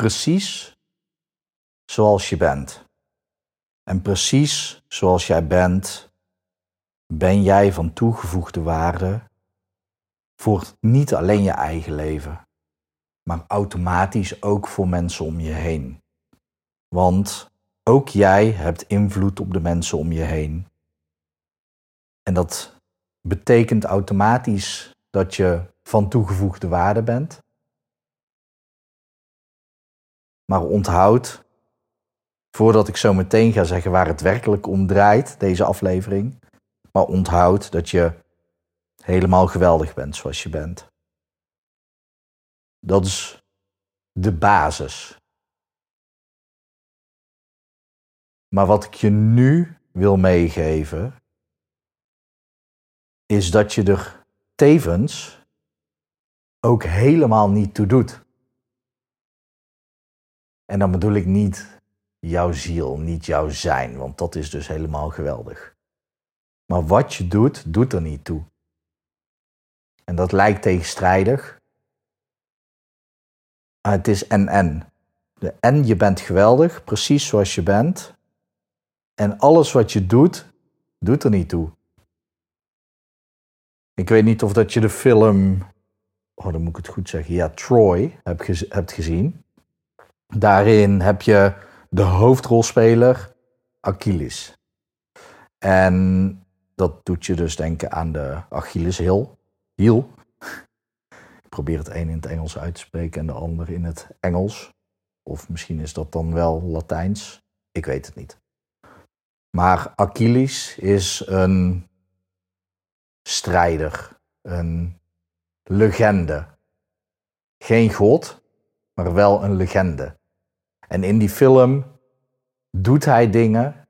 precies zoals je bent. En precies zoals jij bent, ben jij van toegevoegde waarde voor niet alleen je eigen leven, maar automatisch ook voor mensen om je heen. Want ook jij hebt invloed op de mensen om je heen. En dat betekent automatisch dat je van toegevoegde waarde bent. Maar onthoud, voordat ik zo meteen ga zeggen waar het werkelijk om draait, deze aflevering, maar onthoud dat je helemaal geweldig bent zoals je bent. Dat is de basis. Maar wat ik je nu wil meegeven, is dat je er tevens ook helemaal niet toe doet. En dan bedoel ik niet jouw ziel, niet jouw zijn, want dat is dus helemaal geweldig. Maar wat je doet, doet er niet toe. En dat lijkt tegenstrijdig. Maar het is en-en. De en je bent geweldig, precies zoals je bent. En alles wat je doet, doet er niet toe. Ik weet niet of dat je de film, oh dan moet ik het goed zeggen, ja, Troy hebt gezien. Daarin heb je de hoofdrolspeler Achilles. En dat doet je dus denken aan de Achilleshiel. Hiel. Ik probeer het een in het Engels uit te spreken en de ander in het Engels. Of misschien is dat dan wel Latijns. Ik weet het niet. Maar Achilles is een strijder, een legende. Geen god, maar wel een legende. En in die film doet hij dingen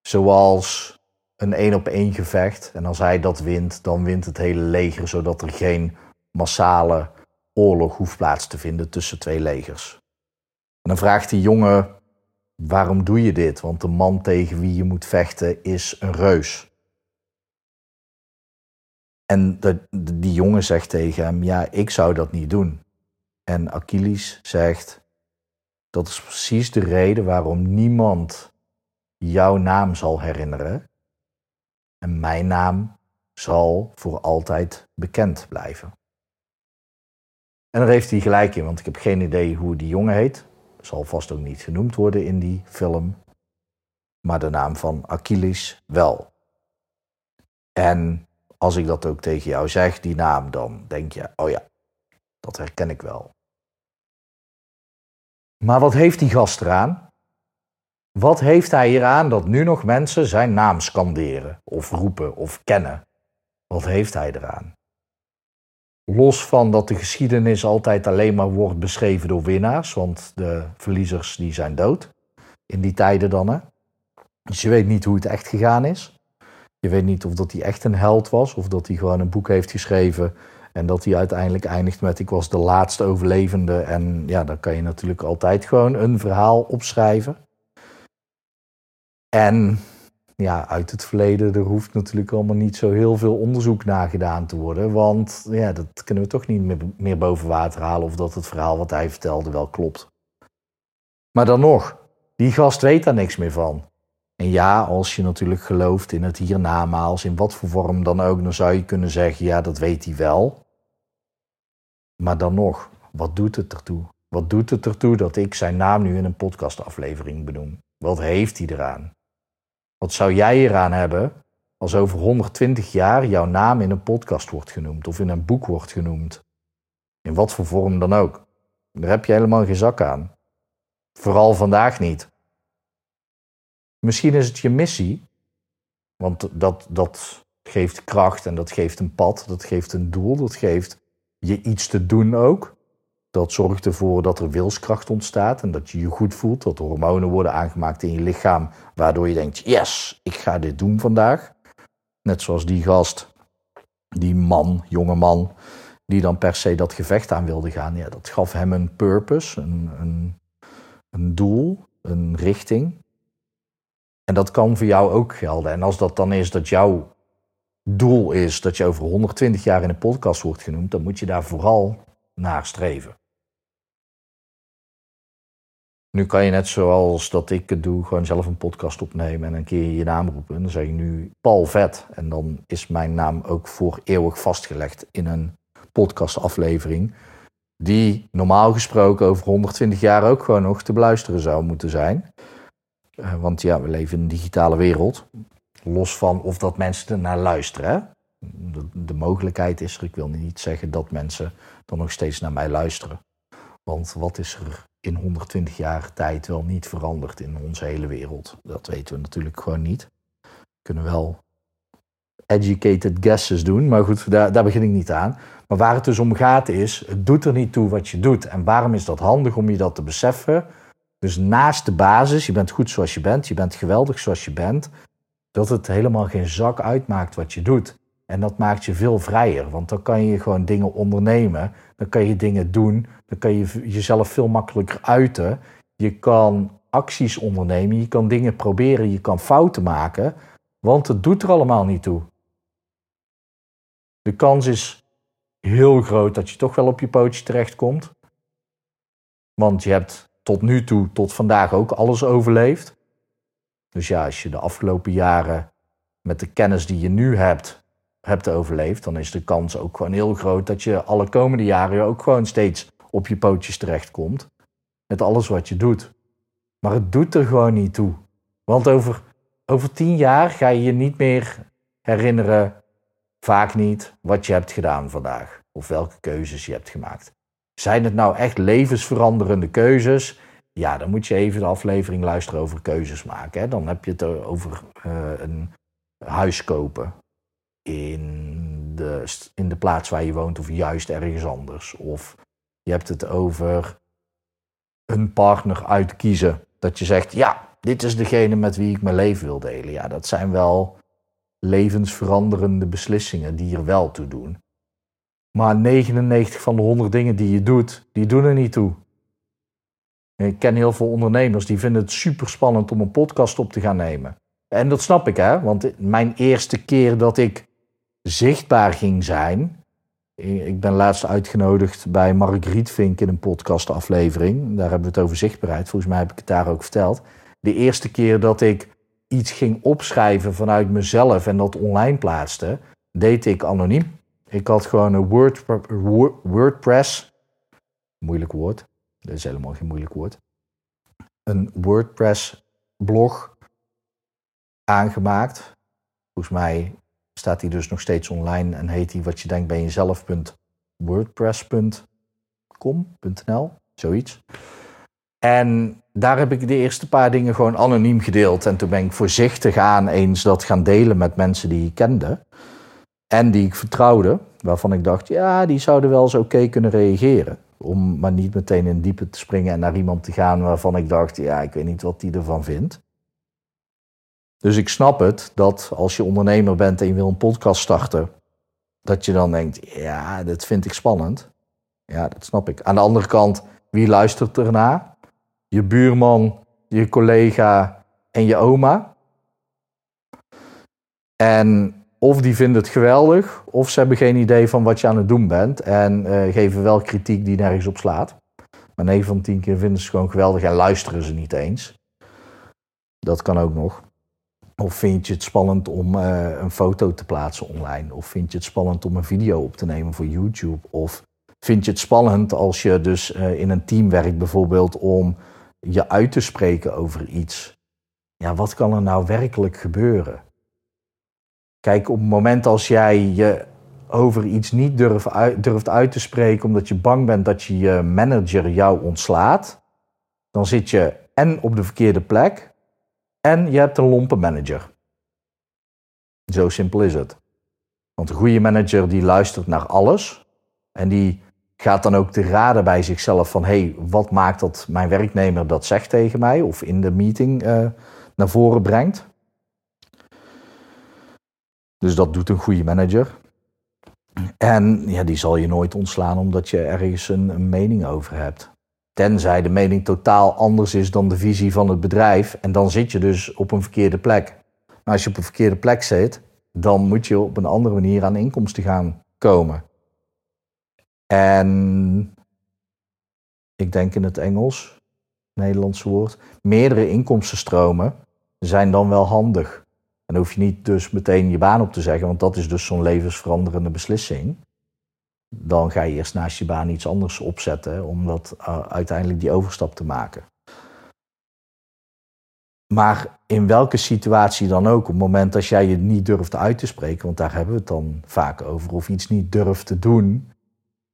zoals een één op één gevecht. En als hij dat wint, dan wint het hele leger, zodat er geen massale oorlog hoeft plaats te vinden tussen twee legers. En dan vraagt die jongen, waarom doe je dit? Want de man tegen wie je moet vechten is een reus. En de, die jongen zegt tegen hem, ja, ik zou dat niet doen. En Achilles zegt, dat is precies de reden waarom niemand jouw naam zal herinneren. En mijn naam zal voor altijd bekend blijven. En daar heeft hij gelijk in, want ik heb geen idee hoe die jongen heet. Zal vast ook niet genoemd worden in die film. Maar de naam van Achilles wel. En als ik dat ook tegen jou zeg, die naam, dan denk je, oh ja, dat herken ik wel. Maar wat heeft die gast eraan? Wat heeft hij eraan dat nu nog mensen zijn naam scanderen of roepen of kennen? Wat heeft hij eraan? Los van dat de geschiedenis altijd alleen maar wordt beschreven door winnaars, want de verliezers die zijn dood. In die tijden dan, hè. Dus je weet niet hoe het echt gegaan is. Je weet niet of dat hij echt een held was, of dat hij gewoon een boek heeft geschreven en dat hij uiteindelijk eindigt met ik was de laatste overlevende. En ja, dan kan je natuurlijk altijd gewoon een verhaal opschrijven. En ja, uit het verleden, er hoeft natuurlijk allemaal niet zo heel veel onderzoek naar gedaan te worden. Want ja, dat kunnen we toch niet meer, boven water halen of dat het verhaal wat hij vertelde wel klopt. Maar dan nog, die gast weet daar niks meer van. En ja, als je natuurlijk gelooft in het hiernamaals, in wat voor vorm dan ook, dan zou je kunnen zeggen, ja, dat weet hij wel. Maar dan nog, wat doet het ertoe? Wat doet het ertoe dat ik zijn naam nu in een podcastaflevering benoem? Wat heeft hij eraan? Wat zou jij eraan hebben als over 120 jaar jouw naam in een podcast wordt genoemd of in een boek wordt genoemd? In wat voor vorm dan ook. Daar heb je helemaal geen zak aan. Vooral vandaag niet. Misschien is het je missie, want dat, dat geeft kracht en dat geeft een pad, dat geeft een doel, dat geeft je iets te doen ook. Dat zorgt ervoor dat er wilskracht ontstaat en dat je je goed voelt. Dat hormonen worden aangemaakt in je lichaam, waardoor je denkt: yes, ik ga dit doen vandaag. Net zoals die gast, die man, jonge man, die dan per se dat gevecht aan wilde gaan. Ja, dat gaf hem een purpose, een, een, een doel, een richting. En dat kan voor jou ook gelden. En als dat dan is dat jouw doel is dat je over 120 jaar in een podcast wordt genoemd, dan moet je daar vooral naar streven. Nu kan je net zoals dat ik het doe, gewoon zelf een podcast opnemen en een keer je naam roepen. Dan zeg je nu Paul Vet. En dan is mijn naam ook voor eeuwig vastgelegd in een podcastaflevering. Die normaal gesproken over 120 jaar ook gewoon nog te beluisteren zou moeten zijn. Uh, want ja, we leven in een digitale wereld. Los van of dat mensen er naar luisteren. De, de, mogelijkheid is er. Ik wil niet zeggen dat mensen dan nog steeds naar mij luisteren. Want wat is er in 120 jaar tijd wel niet veranderd in onze hele wereld? Dat weten we natuurlijk gewoon niet. We kunnen wel educated guesses doen, maar goed, daar, daar begin ik niet aan. Maar waar het dus om gaat is, het doet er niet toe wat je doet. En waarom is dat handig om je dat te beseffen? Dus naast de basis, je bent goed zoals je bent, je bent geweldig zoals je bent, dat het helemaal geen zak uitmaakt wat je doet. En dat maakt je veel vrijer, want dan kan je gewoon dingen ondernemen, dan kan je dingen doen, dan kan je jezelf veel makkelijker uiten. Je kan acties ondernemen, je kan dingen proberen, je kan fouten maken, want het doet er allemaal niet toe. De kans is heel groot dat je toch wel op je pootje terechtkomt. Want je hebt tot nu toe, tot vandaag ook alles overleefd. Dus ja, als je de afgelopen jaren met de kennis die je nu hebt, hebt overleefd, dan is de kans ook gewoon heel groot dat je alle komende jaren ook gewoon steeds op je pootjes terechtkomt. Met alles wat je doet. Maar het doet er gewoon niet toe. Want over, over tien jaar ga je je niet meer herinneren, vaak niet, wat je hebt gedaan vandaag. Of welke keuzes je hebt gemaakt. Zijn het nou echt levensveranderende keuzes? Ja, dan moet je even de aflevering luisteren over keuzes maken. Hè. Dan heb je het over uh, een huis kopen in de, in de plaats waar je woont of juist ergens anders. Of je hebt het over een partner uitkiezen. Dat je zegt, ja, dit is degene met wie ik mijn leven wil delen. Ja, dat zijn wel levensveranderende beslissingen die er wel toe doen. Maar 99 van de 100 dingen die je doet, die doen er niet toe. Ik ken heel veel ondernemers die vinden het super spannend om een podcast op te gaan nemen. En dat snap ik, hè? Want mijn eerste keer dat ik zichtbaar ging zijn. Ik ben laatst uitgenodigd bij Mark Rietvink in een podcastaflevering. Daar hebben we het over zichtbaarheid. Volgens mij heb ik het daar ook verteld. De eerste keer dat ik iets ging opschrijven vanuit mezelf en dat online plaatste, deed ik anoniem. Ik had gewoon een Word, WordPress, moeilijk woord, dat is helemaal geen moeilijk woord, een WordPress blog aangemaakt. Volgens mij staat die dus nog steeds online en heet die wat je denkt bij jezelf.wordpress.com.nl, zoiets. En daar heb ik de eerste paar dingen gewoon anoniem gedeeld. En toen ben ik voorzichtig aan eens dat gaan delen met mensen die ik kende. En die ik vertrouwde, waarvan ik dacht, ja, die zouden wel eens oké kunnen reageren. Om maar niet meteen in diepe te springen en naar iemand te gaan waarvan ik dacht, ja, ik weet niet wat die ervan vindt. Dus ik snap het dat als je ondernemer bent en je wil een podcast starten, dat je dan denkt, ja, dat vind ik spannend. Ja, dat snap ik. Aan de andere kant, wie luistert ernaar? Je buurman, je collega en je oma. En of die vinden het geweldig, of ze hebben geen idee van wat je aan het doen bent en uh, geven wel kritiek die nergens op slaat. Maar 9 van 10 keer vinden ze gewoon geweldig en luisteren ze niet eens. Dat kan ook nog. Of vind je het spannend om uh, een foto te plaatsen online? Of vind je het spannend om een video op te nemen voor YouTube? Of vind je het spannend als je dus uh, in een team werkt bijvoorbeeld om je uit te spreken over iets? Ja, wat kan er nou werkelijk gebeuren? Kijk, op het moment als jij je over iets niet durft uit, durft uit te spreken omdat je bang bent dat je je manager jou ontslaat, dan zit je en op de verkeerde plek en je hebt een lompe manager. Zo simpel is het. Want een goede manager die luistert naar alles en die gaat dan ook te raden bij zichzelf van... hé, hey, wat maakt dat mijn werknemer dat zegt tegen mij... of in de meeting uh, naar voren brengt. Dus dat doet een goede manager. En ja, die zal je nooit ontslaan omdat je ergens een, mening over hebt. Tenzij de mening totaal anders is dan de visie van het bedrijf. En dan zit je dus op een verkeerde plek. Maar als je op een verkeerde plek zit, dan moet je op een andere manier aan inkomsten gaan komen. En ik denk in het Engels, Nederlandse woord, meerdere inkomstenstromen zijn dan wel handig. En dan hoef je niet dus meteen je baan op te zeggen, want dat is dus zo'n levensveranderende beslissing. Dan ga je eerst naast je baan iets anders opzetten om dat uh, uiteindelijk die overstap te maken. Maar in welke situatie dan ook, op het moment dat jij je niet durft uit te spreken, want daar hebben we het dan vaak over, of iets niet durft te doen,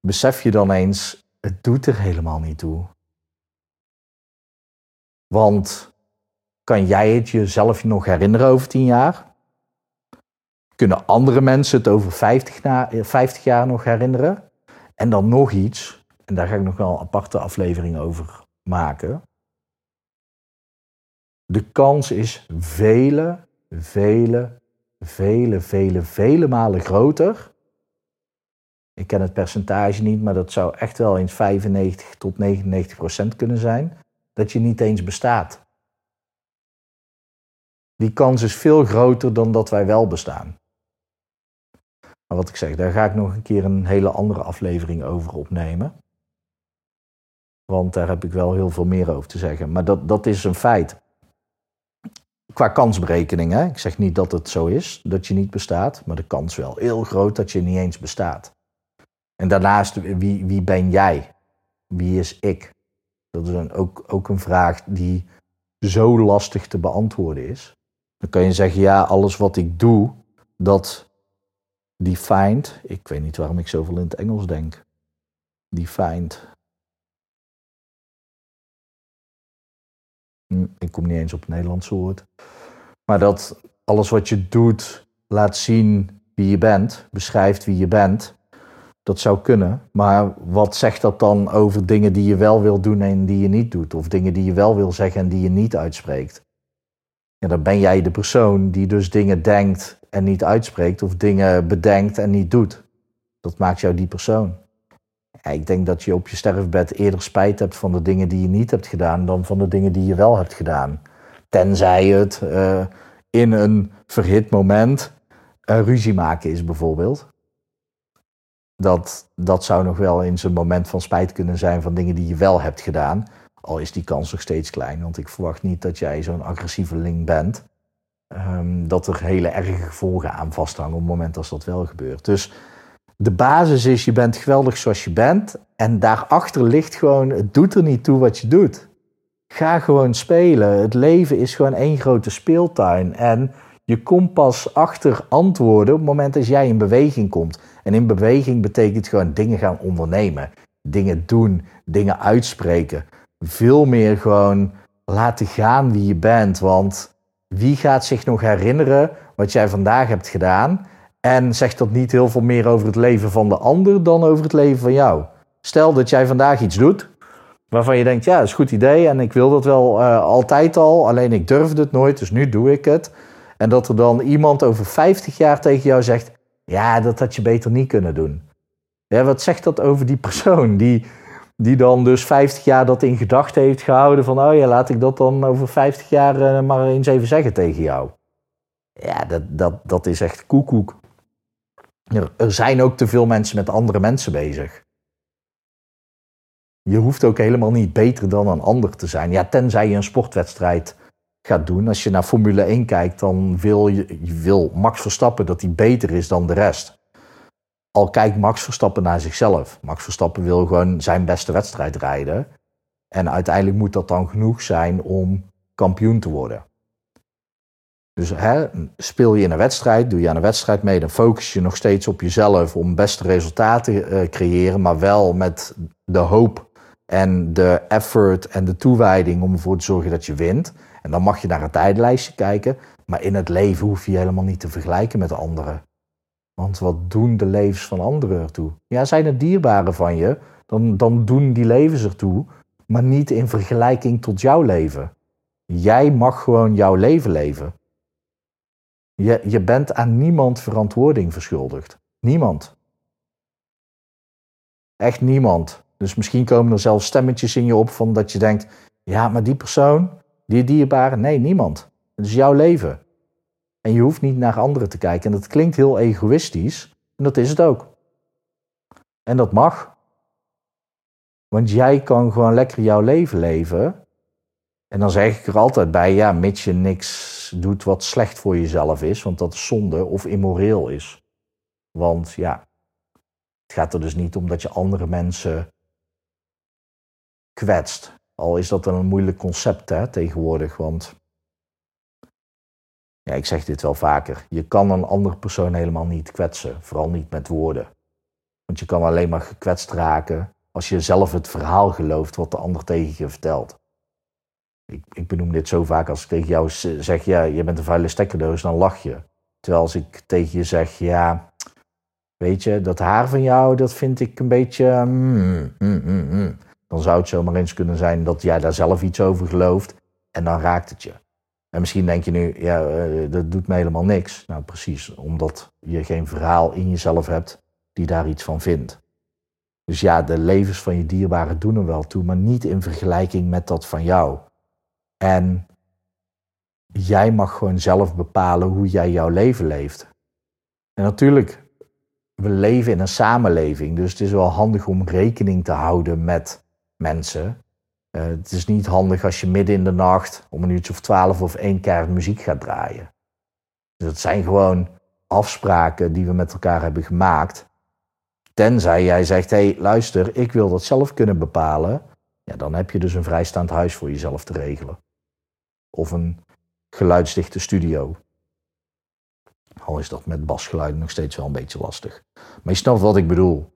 besef je dan eens, het doet er helemaal niet toe. Want kan jij het jezelf nog herinneren over tien jaar? Kunnen andere mensen het over 50, na, 50 jaar nog herinneren? En dan nog iets, en daar ga ik nog wel een aparte aflevering over maken. De kans is vele, vele, vele, vele, vele malen groter. Ik ken het percentage niet, maar dat zou echt wel eens 95 tot 99 procent kunnen zijn. Dat je niet eens bestaat. Die kans is veel groter dan dat wij wel bestaan. Maar wat ik zeg, daar ga ik nog een keer een hele andere aflevering over opnemen. Want daar heb ik wel heel veel meer over te zeggen. Maar dat, dat is een feit qua kansberekening. Hè? Ik zeg niet dat het zo is, dat je niet bestaat, maar de kans wel heel groot dat je niet eens bestaat. En daarnaast, wie, wie ben jij? Wie is ik? Dat is een, ook, ook een vraag die zo lastig te beantwoorden is. Dan kan je zeggen, ja, alles wat ik doe, dat defined. Ik weet niet waarom ik zoveel in het Engels denk. Defined. Hm, ik kom niet eens op het Nederlandse woord. Maar dat alles wat je doet laat zien wie je bent, beschrijft wie je bent. Dat zou kunnen. Maar wat zegt dat dan over dingen die je wel wil doen en die je niet doet? Of dingen die je wel wil zeggen en die je niet uitspreekt? Ja, dan ben jij de persoon die dus dingen denkt en niet uitspreekt, of dingen bedenkt en niet doet. Dat maakt jou die persoon. Ja, ik denk dat je op je sterfbed eerder spijt hebt van de dingen die je niet hebt gedaan dan van de dingen die je wel hebt gedaan. Tenzij het uh, in een verhit moment uh, ruzie maken is, bijvoorbeeld. Dat, dat zou nog wel in zijn moment van spijt kunnen zijn van dingen die je wel hebt gedaan. Al is die kans nog steeds klein, want ik verwacht niet dat jij zo'n agressieveling bent. Um, dat er hele erge gevolgen aan vasthangen op het moment als dat wel gebeurt. Dus de basis is, je bent geweldig zoals je bent. En daarachter ligt gewoon, het doet er niet toe wat je doet. Ga gewoon spelen. Het leven is gewoon één grote speeltuin. En je komt pas achter antwoorden op het moment dat jij in beweging komt. En in beweging betekent gewoon dingen gaan ondernemen. Dingen doen, dingen uitspreken. Veel meer gewoon laten gaan wie je bent. Want wie gaat zich nog herinneren wat jij vandaag hebt gedaan? En zegt dat niet heel veel meer over het leven van de ander dan over het leven van jou? Stel dat jij vandaag iets doet waarvan je denkt, ja, dat is een goed idee en ik wil dat wel uh, altijd al, alleen ik durfde het nooit, dus nu doe ik het. En dat er dan iemand over 50 jaar tegen jou zegt, ja, dat had je beter niet kunnen doen. Ja, wat zegt dat over die persoon die, die dan dus 50 jaar dat in gedachten heeft gehouden van, oh ja, laat ik dat dan over 50 jaar uh, maar eens even zeggen tegen jou. Ja, dat, dat, dat is echt koekoek. Er zijn ook te veel mensen met andere mensen bezig. Je hoeft ook helemaal niet beter dan een ander te zijn. Ja, tenzij je een sportwedstrijd gaat doen. Als je naar Formule 1 kijkt, dan wil je, je wil Max Verstappen dat hij beter is dan de rest. Al kijkt Max Verstappen naar zichzelf. Max Verstappen wil gewoon zijn beste wedstrijd rijden. En uiteindelijk moet dat dan genoeg zijn om kampioen te worden. Dus hè, speel je in een wedstrijd, doe je aan een wedstrijd mee, dan focus je nog steeds op jezelf om beste resultaten te uh, creëren, maar wel met de hoop en de effort en de toewijding om ervoor te zorgen dat je wint. En dan mag je naar een tijdlijstje kijken, maar in het leven hoef je helemaal niet te vergelijken met anderen. Want wat doen de levens van anderen ertoe? Ja, zijn het dierbaren van je, dan, dan doen die levens ertoe, maar niet in vergelijking tot jouw leven. Jij mag gewoon jouw leven leven. Je, je bent aan niemand verantwoording verschuldigd. Niemand. Echt niemand. Dus misschien komen er zelfs stemmetjes in je op van dat je denkt: ja, maar die persoon, die dierbare, nee, niemand. Het is jouw leven. En je hoeft niet naar anderen te kijken. En dat klinkt heel egoïstisch, en dat is het ook. En dat mag. Want jij kan gewoon lekker jouw leven leven. En dan zeg ik er altijd bij, ja, mits je niks doet wat slecht voor jezelf is, want dat is zonde of immoreel is. Want ja, het gaat er dus niet om dat je andere mensen kwetst. Al is dat een moeilijk concept hè, tegenwoordig, want ja, ik zeg dit wel vaker. Je kan een andere persoon helemaal niet kwetsen, vooral niet met woorden. Want je kan alleen maar gekwetst raken als je zelf het verhaal gelooft wat de ander tegen je vertelt. Ik, ik benoem dit zo vaak als ik tegen jou zeg, ja, je bent een vuile stekkerdoos, dan lach je. Terwijl als ik tegen je zeg, ja, weet je, dat haar van jou, dat vind ik een beetje, mm, mm, mm, dan zou het zomaar eens kunnen zijn dat jij daar zelf iets over gelooft en dan raakt het je. En misschien denk je nu, ja, uh, dat doet me helemaal niks. Nou, precies, omdat je geen verhaal in jezelf hebt die daar iets van vindt. Dus ja, de levens van je dierbaren doen er wel toe, maar niet in vergelijking met dat van jou. En jij mag gewoon zelf bepalen hoe jij jouw leven leeft. En natuurlijk, we leven in een samenleving, dus het is wel handig om rekening te houden met mensen. Uh, het is niet handig als je midden in de nacht om een uurtje of twaalf of één keer muziek gaat draaien. Dus dat zijn gewoon afspraken die we met elkaar hebben gemaakt. Tenzij jij zegt, hé hey, luister, ik wil dat zelf kunnen bepalen. Ja, dan heb je dus een vrijstaand huis voor jezelf te regelen. Of een geluidsdichte studio. Al is dat met basgeluiden nog steeds wel een beetje lastig. Maar je snapt wat ik bedoel.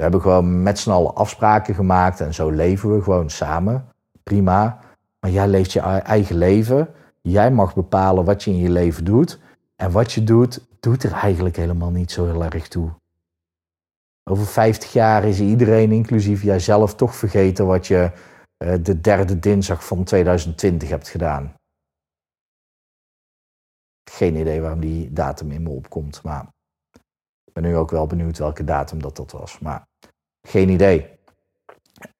We hebben gewoon met z'n allen afspraken gemaakt en zo leven we gewoon samen. Prima. Maar jij leeft je eigen leven. Jij mag bepalen wat je in je leven doet. En wat je doet, doet er eigenlijk helemaal niet zo heel erg toe. Over 50 jaar is iedereen, inclusief jijzelf, toch vergeten wat je uh, de derde dinsdag van 2020 hebt gedaan. Geen idee waarom die datum in me opkomt, maar ik ben nu ook wel benieuwd welke datum dat dat was. Maar geen idee.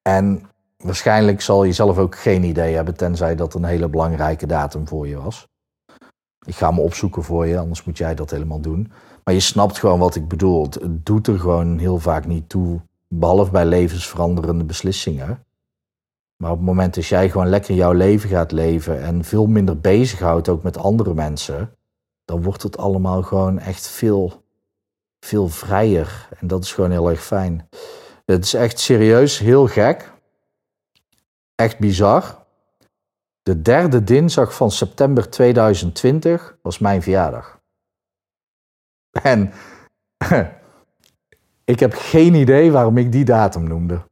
En waarschijnlijk zal je zelf ook geen idee hebben, tenzij dat een hele belangrijke datum voor je was. Ik ga me opzoeken voor je, anders moet jij dat helemaal doen. Maar je snapt gewoon wat ik bedoel. Het doet er gewoon heel vaak niet toe, behalve bij levensveranderende beslissingen. Maar op het moment dat jij gewoon lekker jouw leven gaat leven en veel minder bezighoudt ook met andere mensen, dan wordt het allemaal gewoon echt veel, veel vrijer. En dat is gewoon heel erg fijn. Het is echt serieus heel gek. Echt bizar. De derde dinsdag van september 2020 was mijn verjaardag. En ik heb geen idee waarom ik die datum noemde.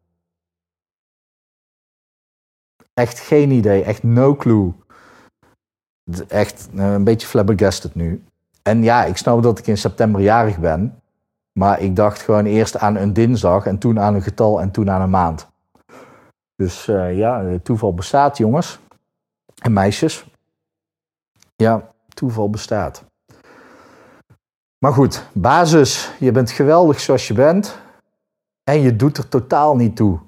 Echt geen idee, echt no clue. Echt eh, een beetje flabbergasted nu. En ja, ik snap dat ik in september jarig ben. Maar ik dacht gewoon eerst aan een dinsdag en toen aan een getal en toen aan een maand. Dus uh, ja, toeval bestaat, jongens en meisjes. Ja, toeval bestaat. Maar goed, basis, je bent geweldig zoals je bent en je doet er totaal niet toe.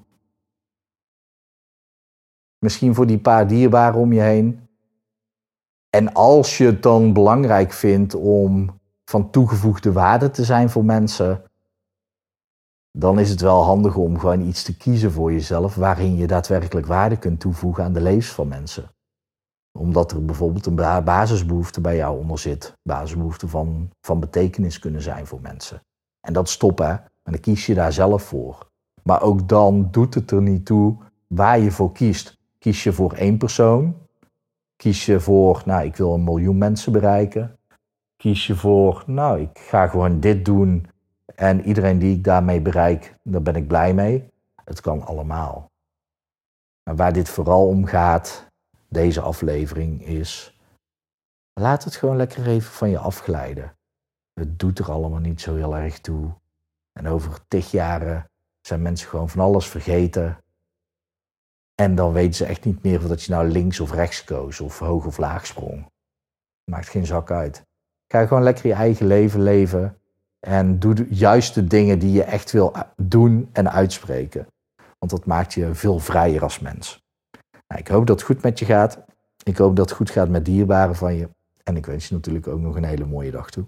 Misschien voor die paar dierbaren om je heen. En als je het dan belangrijk vindt om van toegevoegde waarde te zijn voor mensen, dan is het wel handig om gewoon iets te kiezen voor jezelf waarin je daadwerkelijk waarde kunt toevoegen aan de levens van mensen. Omdat er bijvoorbeeld een basisbehoefte bij jou onder zit. Basisbehoefte van, van betekenis kunnen zijn voor mensen. En dat stoppen, en dan kies je daar zelf voor. Maar ook dan doet het er niet toe waar je voor kiest. Kies je voor één persoon? Kies je voor, nou, ik wil een miljoen mensen bereiken? Kies je voor, nou, ik ga gewoon dit doen en iedereen die ik daarmee bereik, daar ben ik blij mee. Het kan allemaal. Maar waar dit vooral om gaat, deze aflevering, is. Laat het gewoon lekker even van je afglijden. Het doet er allemaal niet zo heel erg toe. En over tig jaren zijn mensen gewoon van alles vergeten. En dan weten ze echt niet meer of dat je nou links of rechts koos of hoog of laag sprong. Maakt geen zak uit. Ga gewoon lekker je eigen leven leven. En doe de juiste dingen die je echt wil doen en uitspreken. Want dat maakt je veel vrijer als mens. Nou, ik hoop dat het goed met je gaat. Ik hoop dat het goed gaat met dierbaren van je. En ik wens je natuurlijk ook nog een hele mooie dag toe.